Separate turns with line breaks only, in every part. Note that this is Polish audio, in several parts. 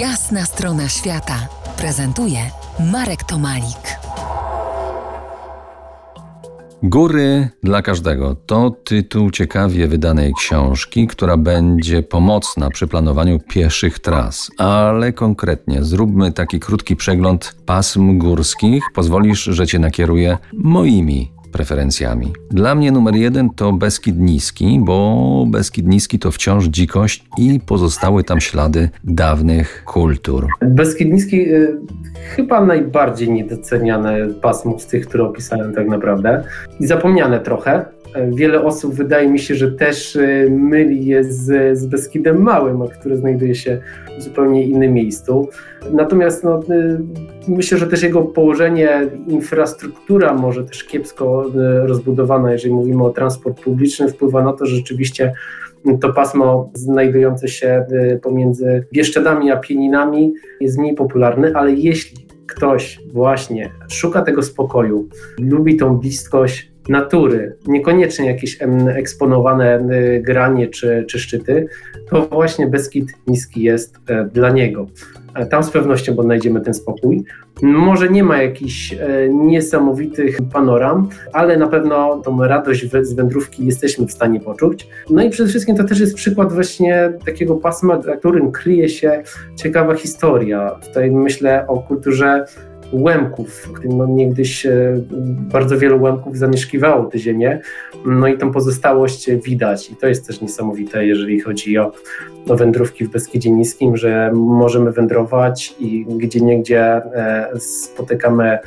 Jasna strona świata prezentuje Marek Tomalik.
Góry dla każdego to tytuł ciekawie wydanej książki, która będzie pomocna przy planowaniu pieszych tras. Ale konkretnie zróbmy taki krótki przegląd pasm górskich. Pozwolisz, że cię nakieruję moimi preferencjami. Dla mnie numer jeden to Beskid Niski, bo Beskid Niski to wciąż dzikość i pozostały tam ślady dawnych kultur.
Beskid Niski y, chyba najbardziej niedoceniane pasmo z tych, które opisałem tak naprawdę i zapomniane trochę. Wiele osób wydaje mi się, że też y, myli je z, z Beskidem Małym, który znajduje się w zupełnie innym miejscu. Natomiast no, y, myślę, że też jego położenie, infrastruktura może też kiepsko y, rozbudowana, jeżeli mówimy o transport publiczny, wpływa na to, że rzeczywiście to pasmo znajdujące się pomiędzy Bieszczadami a Pieninami jest mniej popularne, ale jeśli ktoś właśnie szuka tego spokoju, lubi tą bliskość natury, niekoniecznie jakieś eksponowane y, granie czy, czy szczyty, to właśnie Beskid Niski jest e, dla niego. E, tam z pewnością odnajdziemy ten spokój. Może nie ma jakichś e, niesamowitych panoram, ale na pewno tą radość z wędrówki jesteśmy w stanie poczuć. No i przede wszystkim to też jest przykład właśnie takiego pasma, za którym kryje się ciekawa historia. Tutaj myślę o kulturze łemków, w którym no, niegdyś e, bardzo wielu łemków zamieszkiwało te ziemię, no i tą pozostałość widać. I to jest też niesamowite, jeżeli chodzi o, o wędrówki w Beskidzie Niskim, że możemy wędrować i gdzie niegdzie e, spotykamy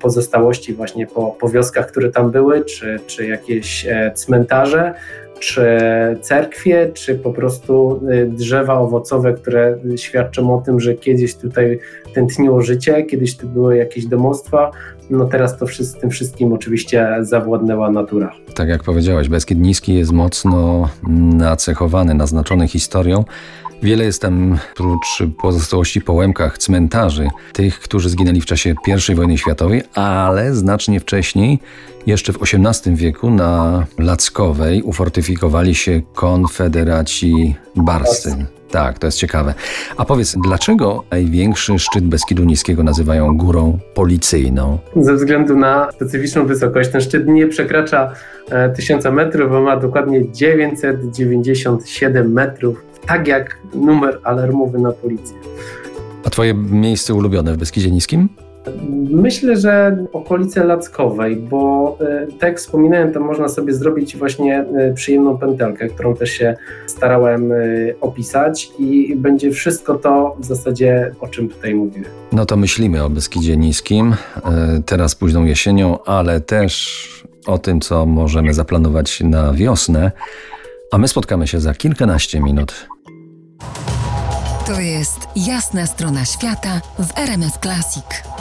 pozostałości właśnie po, po wioskach, które tam były, czy, czy jakieś e, cmentarze, czy cerkwie, czy po prostu y, drzewa owocowe, które świadczą o tym, że kiedyś tutaj tętniło życie, kiedyś tu były jakieś domostwa, no teraz to wszystko, tym wszystkim oczywiście zawładnęła natura.
Tak jak powiedziałeś, Beskid Niski jest mocno nacechowany, naznaczony historią. Wiele jest tam, prócz pozostałości po łemkach, cmentarzy, tych, którzy zginęli w czasie I wojny światowej, ale znacznie wcześniej, jeszcze w XVIII wieku na Lackowej ufortyfikowali się konfederaci barscy. Tak, to jest ciekawe. A powiedz, dlaczego największy szczyt Beskidu Niskiego nazywają górą policyjną?
Ze względu na specyficzną wysokość. Ten szczyt nie przekracza 1000 e, metrów, bo ma dokładnie 997 metrów tak jak numer alarmowy na policję.
A twoje miejsce ulubione w Beskidzie Niskim?
Myślę, że okolice Lackowej, bo e, tak jak wspominałem, to można sobie zrobić właśnie e, przyjemną pętelkę, którą też się starałem e, opisać i będzie wszystko to w zasadzie, o czym tutaj mówiłem.
No to myślimy o Beskidzie Niskim, teraz późną jesienią, ale też o tym, co możemy zaplanować na wiosnę, a my spotkamy się za kilkanaście minut.
To jest jasna strona świata w RMS Classic.